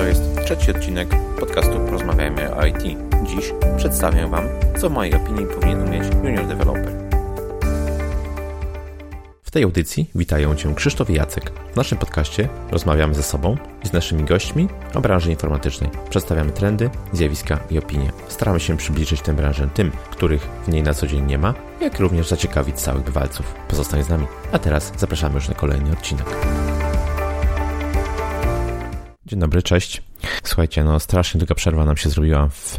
To jest trzeci odcinek podcastu Porozmawiajmy o IT. Dziś przedstawię Wam, co w mojej opinii powinien umieć junior developer. W tej audycji witają Cię Krzysztof i Jacek. W naszym podcaście rozmawiamy ze sobą i z naszymi gośćmi o branży informatycznej. Przedstawiamy trendy, zjawiska i opinie. Staramy się przybliżyć tę branżę tym, których w niej na co dzień nie ma, jak również zaciekawić całych bywalców. Pozostań z nami. A teraz zapraszamy już na kolejny odcinek. Dzień dobry, cześć. Słuchajcie, no strasznie długa przerwa nam się zrobiła w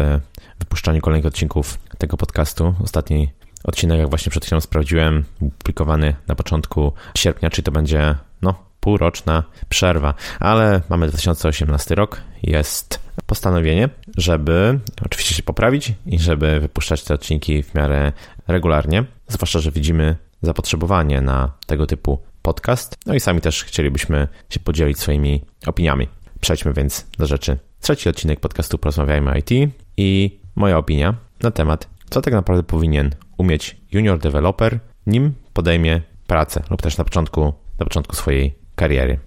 wypuszczaniu kolejnych odcinków tego podcastu. Ostatni odcinek, jak właśnie przed chwilą sprawdziłem, publikowany na początku sierpnia, czyli to będzie no półroczna przerwa, ale mamy 2018 rok, jest postanowienie, żeby oczywiście się poprawić i żeby wypuszczać te odcinki w miarę regularnie, zwłaszcza, że widzimy zapotrzebowanie na tego typu podcast, no i sami też chcielibyśmy się podzielić swoimi opiniami. Przejdźmy więc do rzeczy. Trzeci odcinek podcastu Porozmawiajmy IT i moja opinia na temat, co tak naprawdę powinien umieć junior developer, nim podejmie pracę lub też na początku, na początku swojej kariery.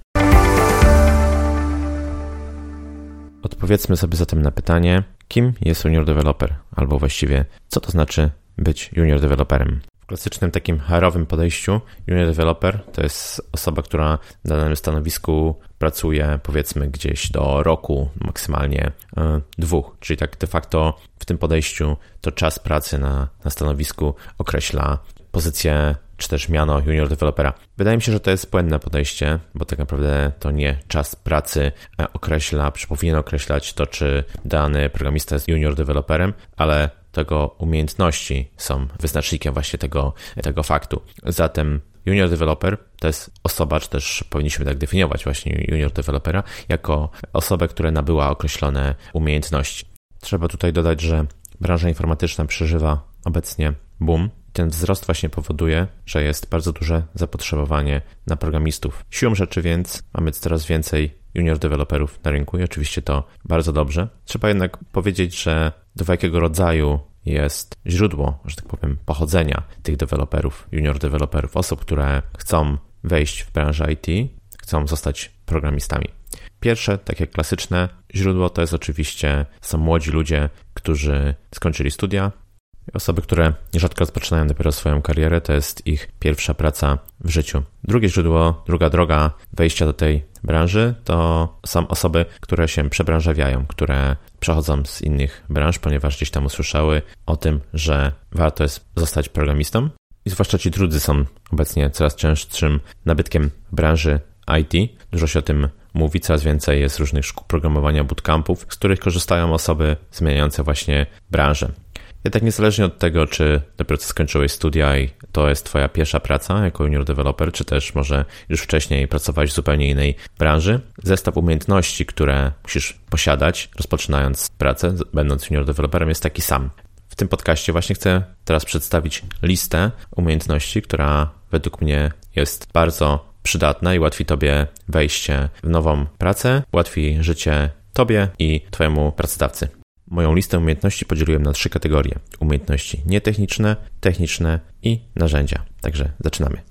Odpowiedzmy sobie zatem na pytanie, kim jest junior developer, albo właściwie co to znaczy być junior developerem. W klasycznym takim HR-owym podejściu junior developer to jest osoba, która na danym stanowisku pracuje powiedzmy gdzieś do roku, maksymalnie e, dwóch, czyli tak de facto w tym podejściu to czas pracy na, na stanowisku określa pozycję czy też miano junior developera. Wydaje mi się, że to jest błędne podejście, bo tak naprawdę to nie czas pracy e, określa, czy powinien określać to, czy dany programista jest junior developerem, ale tego umiejętności są wyznacznikiem właśnie tego, tego faktu. Zatem junior developer to jest osoba, czy też powinniśmy tak definiować właśnie junior developera, jako osobę, która nabyła określone umiejętności. Trzeba tutaj dodać, że branża informatyczna przeżywa obecnie boom. Ten wzrost właśnie powoduje, że jest bardzo duże zapotrzebowanie na programistów. Siłą rzeczy więc mamy coraz więcej junior deweloperów na rynku i oczywiście to bardzo dobrze. Trzeba jednak powiedzieć, że do jakiego rodzaju jest źródło, że tak powiem, pochodzenia tych deweloperów, junior deweloperów, osób, które chcą wejść w branżę IT, chcą zostać programistami. Pierwsze, takie klasyczne źródło to jest oczywiście są młodzi ludzie, którzy skończyli studia, Osoby, które nierzadko rozpoczynają dopiero swoją karierę, to jest ich pierwsza praca w życiu. Drugie źródło, druga droga wejścia do tej branży to są osoby, które się przebranżawiają, które przechodzą z innych branż, ponieważ gdzieś tam usłyszały o tym, że warto jest zostać programistą. I zwłaszcza ci drudzy są obecnie coraz częstszym nabytkiem branży IT. Dużo się o tym mówi, coraz więcej jest różnych szkół programowania, bootcampów, z których korzystają osoby zmieniające właśnie branżę. Jednak niezależnie od tego, czy dopiero co skończyłeś studia i to jest twoja pierwsza praca jako junior developer, czy też może już wcześniej pracowałeś w zupełnie innej branży, zestaw umiejętności, które musisz posiadać, rozpoczynając pracę, będąc junior developerem, jest taki sam. W tym podcaście właśnie chcę teraz przedstawić listę umiejętności, która według mnie jest bardzo przydatna i ułatwi Tobie wejście w nową pracę, ułatwi życie Tobie i Twojemu pracodawcy. Moją listę umiejętności podzieliłem na trzy kategorie: umiejętności nietechniczne, techniczne i narzędzia. Także zaczynamy.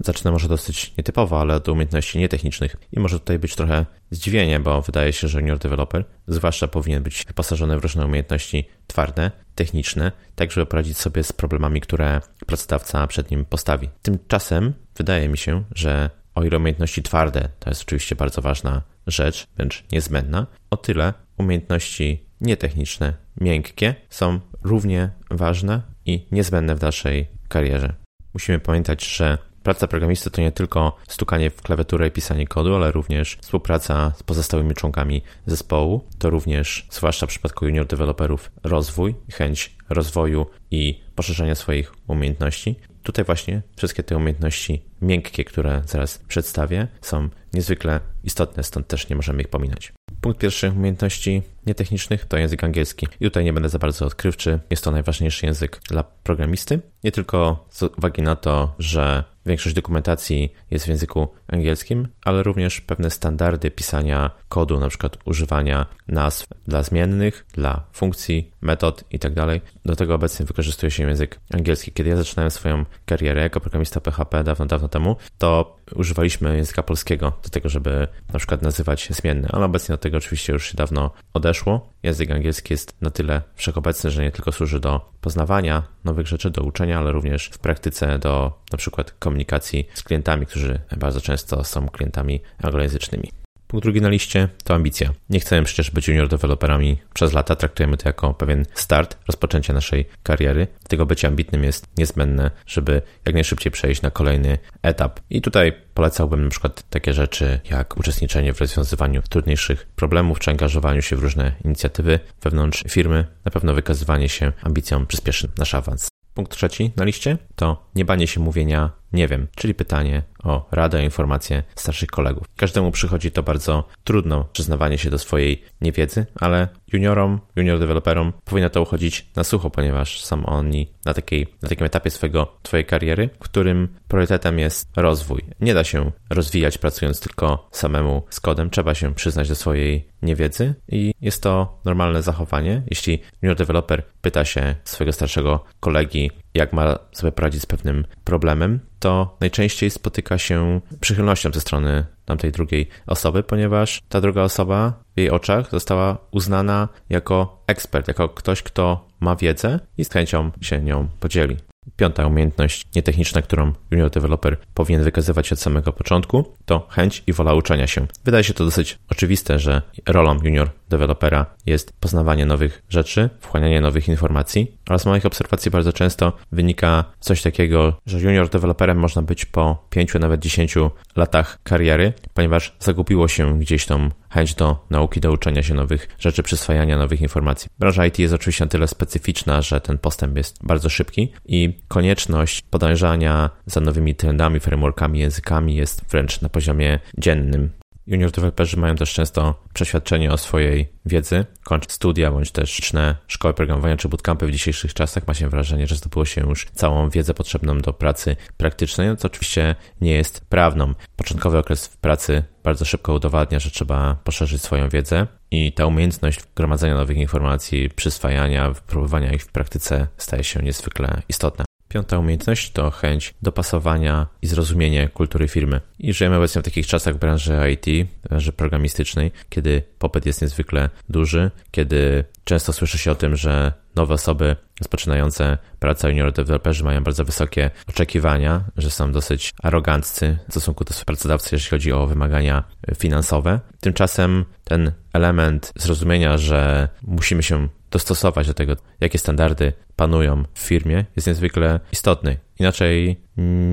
Zacznę może dosyć nietypowo, ale od umiejętności nietechnicznych. I może tutaj być trochę zdziwienie, bo wydaje się, że junior developer zwłaszcza powinien być wyposażony w różne umiejętności twarde, techniczne, tak żeby poradzić sobie z problemami, które pracodawca przed nim postawi. Tymczasem wydaje mi się, że o ile umiejętności twarde to jest oczywiście bardzo ważna rzecz, wręcz niezbędna, o tyle umiejętności nietechniczne, miękkie są równie ważne i niezbędne w dalszej karierze. Musimy pamiętać, że praca programisty to nie tylko stukanie w klawiaturę i pisanie kodu, ale również współpraca z pozostałymi członkami zespołu. To również, zwłaszcza w przypadku junior deweloperów, rozwój, chęć rozwoju i poszerzania swoich umiejętności. Tutaj właśnie wszystkie te umiejętności miękkie, które zaraz przedstawię, są niezwykle istotne, stąd też nie możemy ich pominąć. Punkt pierwszy umiejętności nietechnicznych to język angielski. I tutaj nie będę za bardzo odkrywczy. Jest to najważniejszy język dla programisty. Nie tylko z uwagi na to, że większość dokumentacji jest w języku angielskim, ale również pewne standardy pisania kodu, na przykład używania nazw dla zmiennych, dla funkcji, metod itd. Tak do tego obecnie wykorzystuje się język angielski. Kiedy ja zaczynałem swoją karierę jako programista PHP dawno, dawno temu, to używaliśmy języka polskiego do tego, żeby na przykład nazywać zmienne, ale obecnie od tego oczywiście już się dawno odeszło. Język angielski jest na tyle wszechobecny, że nie tylko służy do poznawania nowych rzeczy, do uczenia, ale również w praktyce do na przykład komunikacji z klientami, którzy bardzo często są klientami anglojęzycznymi. Punkt drugi na liście to ambicja. Nie chcemy przecież być junior deweloperami przez lata, traktujemy to jako pewien start rozpoczęcia naszej kariery. Tego bycie ambitnym jest niezbędne, żeby jak najszybciej przejść na kolejny etap. I tutaj polecałbym na przykład takie rzeczy jak uczestniczenie w rozwiązywaniu trudniejszych problemów, czy angażowaniu się w różne inicjatywy wewnątrz firmy. Na pewno wykazywanie się ambicją przyspieszy nasz awans. Punkt trzeci na liście to nie banie się mówienia nie wiem, czyli pytanie o radę, o informacje starszych kolegów. Każdemu przychodzi to bardzo trudno, przyznawanie się do swojej niewiedzy, ale juniorom, junior deweloperom powinno to uchodzić na sucho, ponieważ są oni na, takiej, na takim etapie swojego, twojej kariery, którym priorytetem jest rozwój. Nie da się rozwijać pracując tylko samemu z kodem, trzeba się przyznać do swojej niewiedzy i jest to normalne zachowanie. Jeśli junior developer pyta się swojego starszego kolegi, jak ma sobie poradzić z pewnym problemem, to najczęściej spotyka się przychylnością ze strony tamtej drugiej osoby, ponieważ ta druga osoba w jej oczach została uznana jako ekspert, jako ktoś, kto ma wiedzę i z chęcią się nią podzieli. Piąta umiejętność nietechniczna, którą junior developer powinien wykazywać od samego początku, to chęć i wola uczenia się. Wydaje się to dosyć oczywiste, że rolą junior dewelopera jest poznawanie nowych rzeczy, wchłanianie nowych informacji, ale z moich obserwacji bardzo często wynika coś takiego, że junior deweloperem można być po 5, nawet 10 latach kariery, ponieważ zagubiło się gdzieś tą chęć do nauki, do uczenia się nowych rzeczy, przyswajania nowych informacji. Branża IT jest oczywiście na tyle specyficzna, że ten postęp jest bardzo szybki i konieczność podążania za nowymi trendami, frameworkami, językami jest wręcz na poziomie dziennym. Junior deweloperzy mają też często przeświadczenie o swojej wiedzy, kończą studia bądź też liczne szkoły programowania czy bootcampy w dzisiejszych czasach. Ma się wrażenie, że zdobyło się już całą wiedzę potrzebną do pracy praktycznej, to oczywiście nie jest prawdą. Początkowy okres w pracy bardzo szybko udowadnia, że trzeba poszerzyć swoją wiedzę i ta umiejętność gromadzenia nowych informacji, przyswajania, wypróbowania ich w praktyce staje się niezwykle istotna. Piąta umiejętność to chęć dopasowania i zrozumienie kultury firmy. I żyjemy obecnie w takich czasach w branży IT, branży programistycznej, kiedy popyt jest niezwykle duży, kiedy często słyszy się o tym, że nowe osoby rozpoczynające pracę junior deweloperzy mają bardzo wysokie oczekiwania, że są dosyć aroganccy w stosunku do pracodawcy, jeśli chodzi o wymagania finansowe. Tymczasem ten element zrozumienia, że musimy się dostosować do tego, jakie standardy panują w firmie, jest niezwykle istotny. Inaczej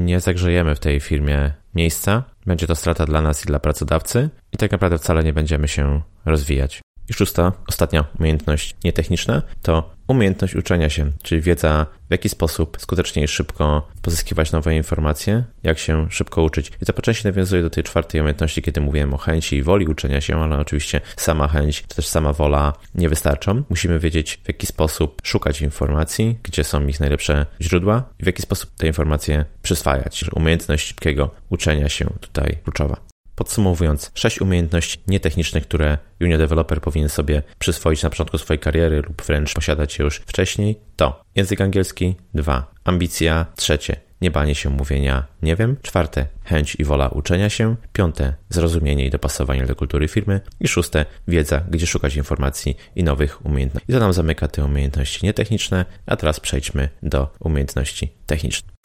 nie zagrzejemy w tej firmie miejsca, będzie to strata dla nas i dla pracodawcy, i tak naprawdę wcale nie będziemy się rozwijać. I szósta, ostatnia umiejętność nietechniczna to umiejętność uczenia się, czyli wiedza w jaki sposób skutecznie i szybko pozyskiwać nowe informacje, jak się szybko uczyć. I to po części nawiązuje do tej czwartej umiejętności, kiedy mówiłem o chęci i woli uczenia się, ale oczywiście sama chęć czy też sama wola nie wystarczą. Musimy wiedzieć w jaki sposób szukać informacji, gdzie są ich najlepsze źródła i w jaki sposób te informacje przyswajać. Umiejętność szybkiego uczenia się tutaj kluczowa. Podsumowując, sześć umiejętności nietechnicznych, które junior developer powinien sobie przyswoić na początku swojej kariery lub wręcz posiadać je już wcześniej, to język angielski, dwa, ambicja, trzecie, nie banie się mówienia nie wiem, czwarte, chęć i wola uczenia się, piąte, zrozumienie i dopasowanie do kultury firmy i szóste, wiedza, gdzie szukać informacji i nowych umiejętności. I to nam zamyka te umiejętności nietechniczne, a teraz przejdźmy do umiejętności technicznych.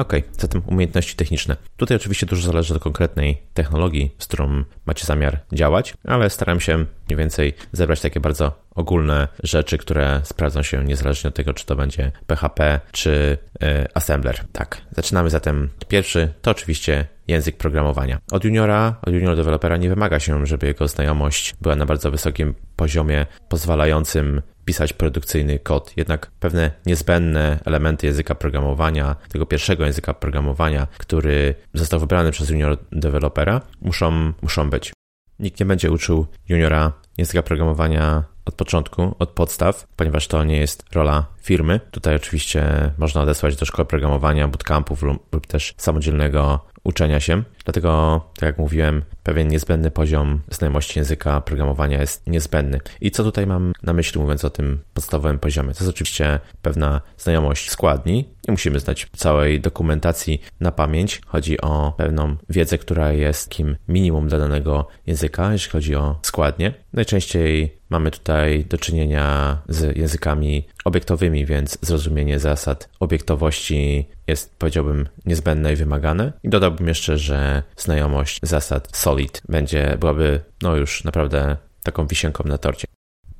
Ok, zatem umiejętności techniczne. Tutaj oczywiście dużo zależy od konkretnej technologii, z którą macie zamiar działać, ale staram się mniej więcej zebrać takie bardzo ogólne rzeczy, które sprawdzą się niezależnie od tego, czy to będzie PHP czy y, assembler. Tak, zaczynamy zatem. Pierwszy to oczywiście język programowania. Od juniora, od junior dewelopera nie wymaga się, żeby jego znajomość była na bardzo wysokim poziomie, pozwalającym pisać produkcyjny kod. Jednak pewne niezbędne elementy języka programowania, tego pierwszego języka programowania, który został wybrany przez junior dewelopera, muszą, muszą być. Nikt nie będzie uczył juniora języka programowania od początku, od podstaw, ponieważ to nie jest rola firmy. Tutaj oczywiście można odesłać do szkoły programowania, bootcampów lub też samodzielnego uczenia się. Dlatego, tak jak mówiłem, pewien niezbędny poziom znajomości języka programowania jest niezbędny. I co tutaj mam na myśli, mówiąc o tym podstawowym poziomie? To jest oczywiście pewna znajomość składni. Nie musimy znać całej dokumentacji na pamięć. Chodzi o pewną wiedzę, która jest takim minimum dla danego języka, jeśli chodzi o składnie. Najczęściej mamy tutaj do czynienia z językami obiektowymi, więc zrozumienie zasad obiektowości jest, powiedziałbym, niezbędne i wymagane. I dodałbym jeszcze, że znajomość zasad SOLID będzie, byłaby, no już naprawdę taką wisienką na torcie.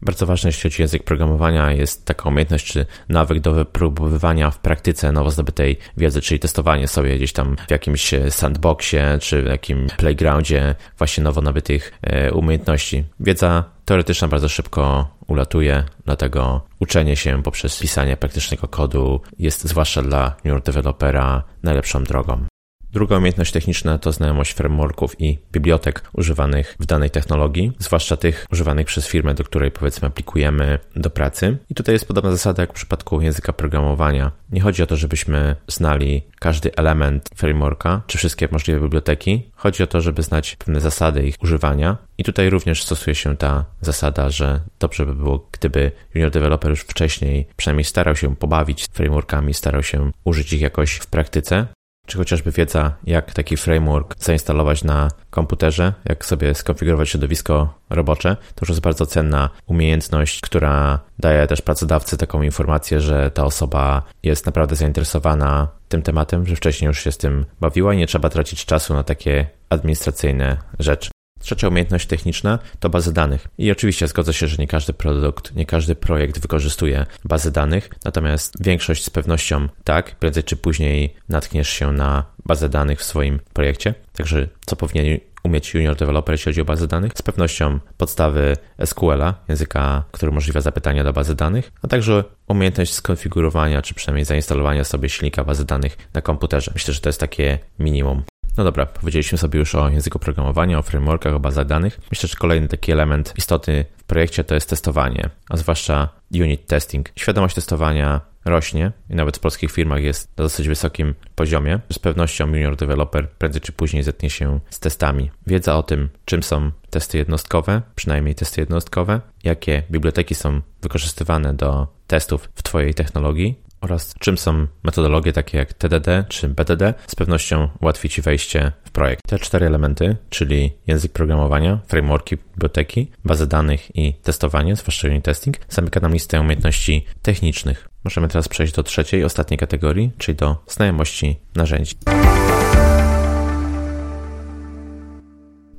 Bardzo ważne, jeśli chodzi o język programowania, jest taka umiejętność czy nawyk do wypróbowywania w praktyce nowo zdobytej wiedzy, czyli testowanie sobie gdzieś tam w jakimś sandboxie czy w jakim playgroundzie właśnie nowo nabytych e, umiejętności. Wiedza teoretyczna bardzo szybko ulatuje, dlatego uczenie się poprzez pisanie praktycznego kodu jest zwłaszcza dla junior dewelopera najlepszą drogą. Druga umiejętność techniczna to znajomość frameworków i bibliotek używanych w danej technologii, zwłaszcza tych używanych przez firmę, do której powiedzmy aplikujemy do pracy. I tutaj jest podobna zasada jak w przypadku języka programowania. Nie chodzi o to, żebyśmy znali każdy element frameworka czy wszystkie możliwe biblioteki. Chodzi o to, żeby znać pewne zasady ich używania. I tutaj również stosuje się ta zasada, że dobrze by było, gdyby junior developer już wcześniej przynajmniej starał się pobawić frameworkami, starał się użyć ich jakoś w praktyce, czy chociażby wiedza, jak taki framework zainstalować na komputerze, jak sobie skonfigurować środowisko robocze, to już jest bardzo cenna umiejętność, która daje też pracodawcy taką informację, że ta osoba jest naprawdę zainteresowana tym tematem, że wcześniej już się z tym bawiła i nie trzeba tracić czasu na takie administracyjne rzeczy. Trzecia umiejętność techniczna to bazy danych. I oczywiście zgodzę się, że nie każdy produkt, nie każdy projekt wykorzystuje bazy danych, natomiast większość z pewnością tak, prędzej czy później natkniesz się na bazę danych w swoim projekcie. Także co powinien umieć junior developer, jeśli chodzi o bazę danych? Z pewnością podstawy SQL-a, języka, który umożliwia zapytania do bazy danych, a także umiejętność skonfigurowania, czy przynajmniej zainstalowania sobie silnika bazy danych na komputerze. Myślę, że to jest takie minimum. No dobra, powiedzieliśmy sobie już o języku programowania, o frameworkach, o bazach danych. Myślę, że kolejny taki element istotny w projekcie to jest testowanie, a zwłaszcza unit testing. Świadomość testowania rośnie i nawet w polskich firmach jest na dosyć wysokim poziomie. Z pewnością junior developer prędzej czy później zetknie się z testami. Wiedza o tym, czym są testy jednostkowe, przynajmniej testy jednostkowe, jakie biblioteki są wykorzystywane do testów w Twojej technologii, oraz czym są metodologie takie jak TDD czy BDD, z pewnością ułatwi Ci wejście w projekt. Te cztery elementy, czyli język programowania, frameworki, biblioteki, bazy danych i testowanie, zwłaszcza unit testing, zamyka nam listę umiejętności technicznych. Możemy teraz przejść do trzeciej, ostatniej kategorii, czyli do znajomości narzędzi.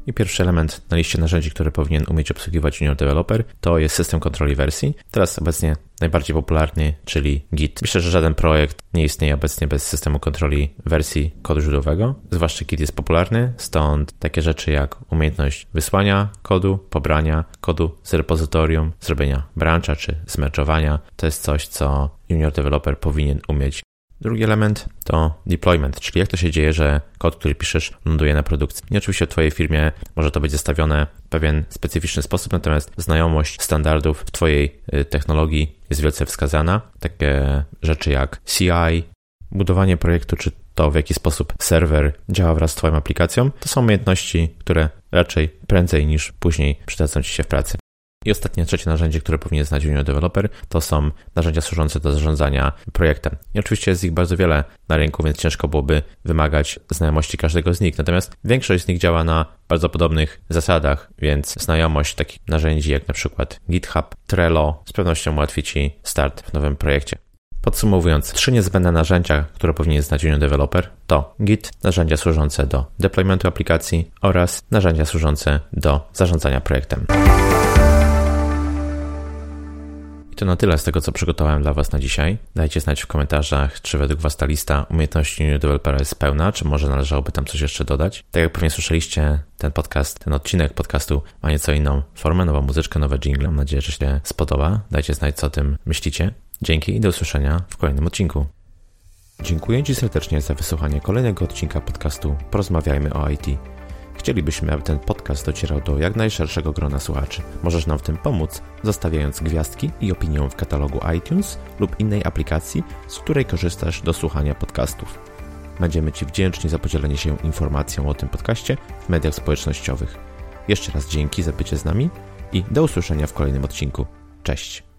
I pierwszy element na liście narzędzi, które powinien umieć obsługiwać junior developer, to jest system kontroli wersji. Teraz obecnie najbardziej popularny, czyli Git. Myślę, że żaden projekt nie istnieje obecnie bez systemu kontroli wersji kodu źródłowego. Zwłaszcza Git jest popularny, stąd takie rzeczy jak umiejętność wysłania kodu, pobrania kodu z repozytorium, zrobienia brancha czy zmerczowania, to jest coś, co junior developer powinien umieć Drugi element to deployment, czyli jak to się dzieje, że kod, który piszesz, ląduje na produkcji. I oczywiście w Twojej firmie może to być zestawione w pewien specyficzny sposób, natomiast znajomość standardów w Twojej y, technologii jest wielce wskazana. Takie rzeczy jak CI, budowanie projektu, czy to w jaki sposób serwer działa wraz z Twoją aplikacją, to są umiejętności, które raczej prędzej niż później przydadzą Ci się w pracy. I ostatnie, trzecie narzędzie, które powinien znać junior developer, to są narzędzia służące do zarządzania projektem. I oczywiście jest ich bardzo wiele na rynku, więc ciężko byłoby wymagać znajomości każdego z nich. Natomiast większość z nich działa na bardzo podobnych zasadach, więc znajomość takich narzędzi jak na przykład GitHub, Trello z pewnością ułatwi Ci start w nowym projekcie. Podsumowując, trzy niezbędne narzędzia, które powinien znać junior developer to Git, narzędzia służące do deploymentu aplikacji oraz narzędzia służące do zarządzania projektem to na tyle z tego, co przygotowałem dla Was na dzisiaj. Dajcie znać w komentarzach, czy według Was ta lista umiejętności new developera jest pełna, czy może należałoby tam coś jeszcze dodać. Tak jak pewnie słyszeliście, ten podcast, ten odcinek podcastu ma nieco inną formę, nową muzyczkę, nowe jingle. Mam nadzieję, że się spodoba. Dajcie znać, co o tym myślicie. Dzięki i do usłyszenia w kolejnym odcinku. Dziękuję Ci serdecznie za wysłuchanie kolejnego odcinka podcastu Porozmawiajmy o IT. Chcielibyśmy, aby ten podcast docierał do jak najszerszego grona słuchaczy. Możesz nam w tym pomóc, zostawiając gwiazdki i opinię w katalogu iTunes lub innej aplikacji, z której korzystasz do słuchania podcastów. Będziemy Ci wdzięczni za podzielenie się informacją o tym podcaście w mediach społecznościowych. Jeszcze raz dzięki za bycie z nami i do usłyszenia w kolejnym odcinku. Cześć!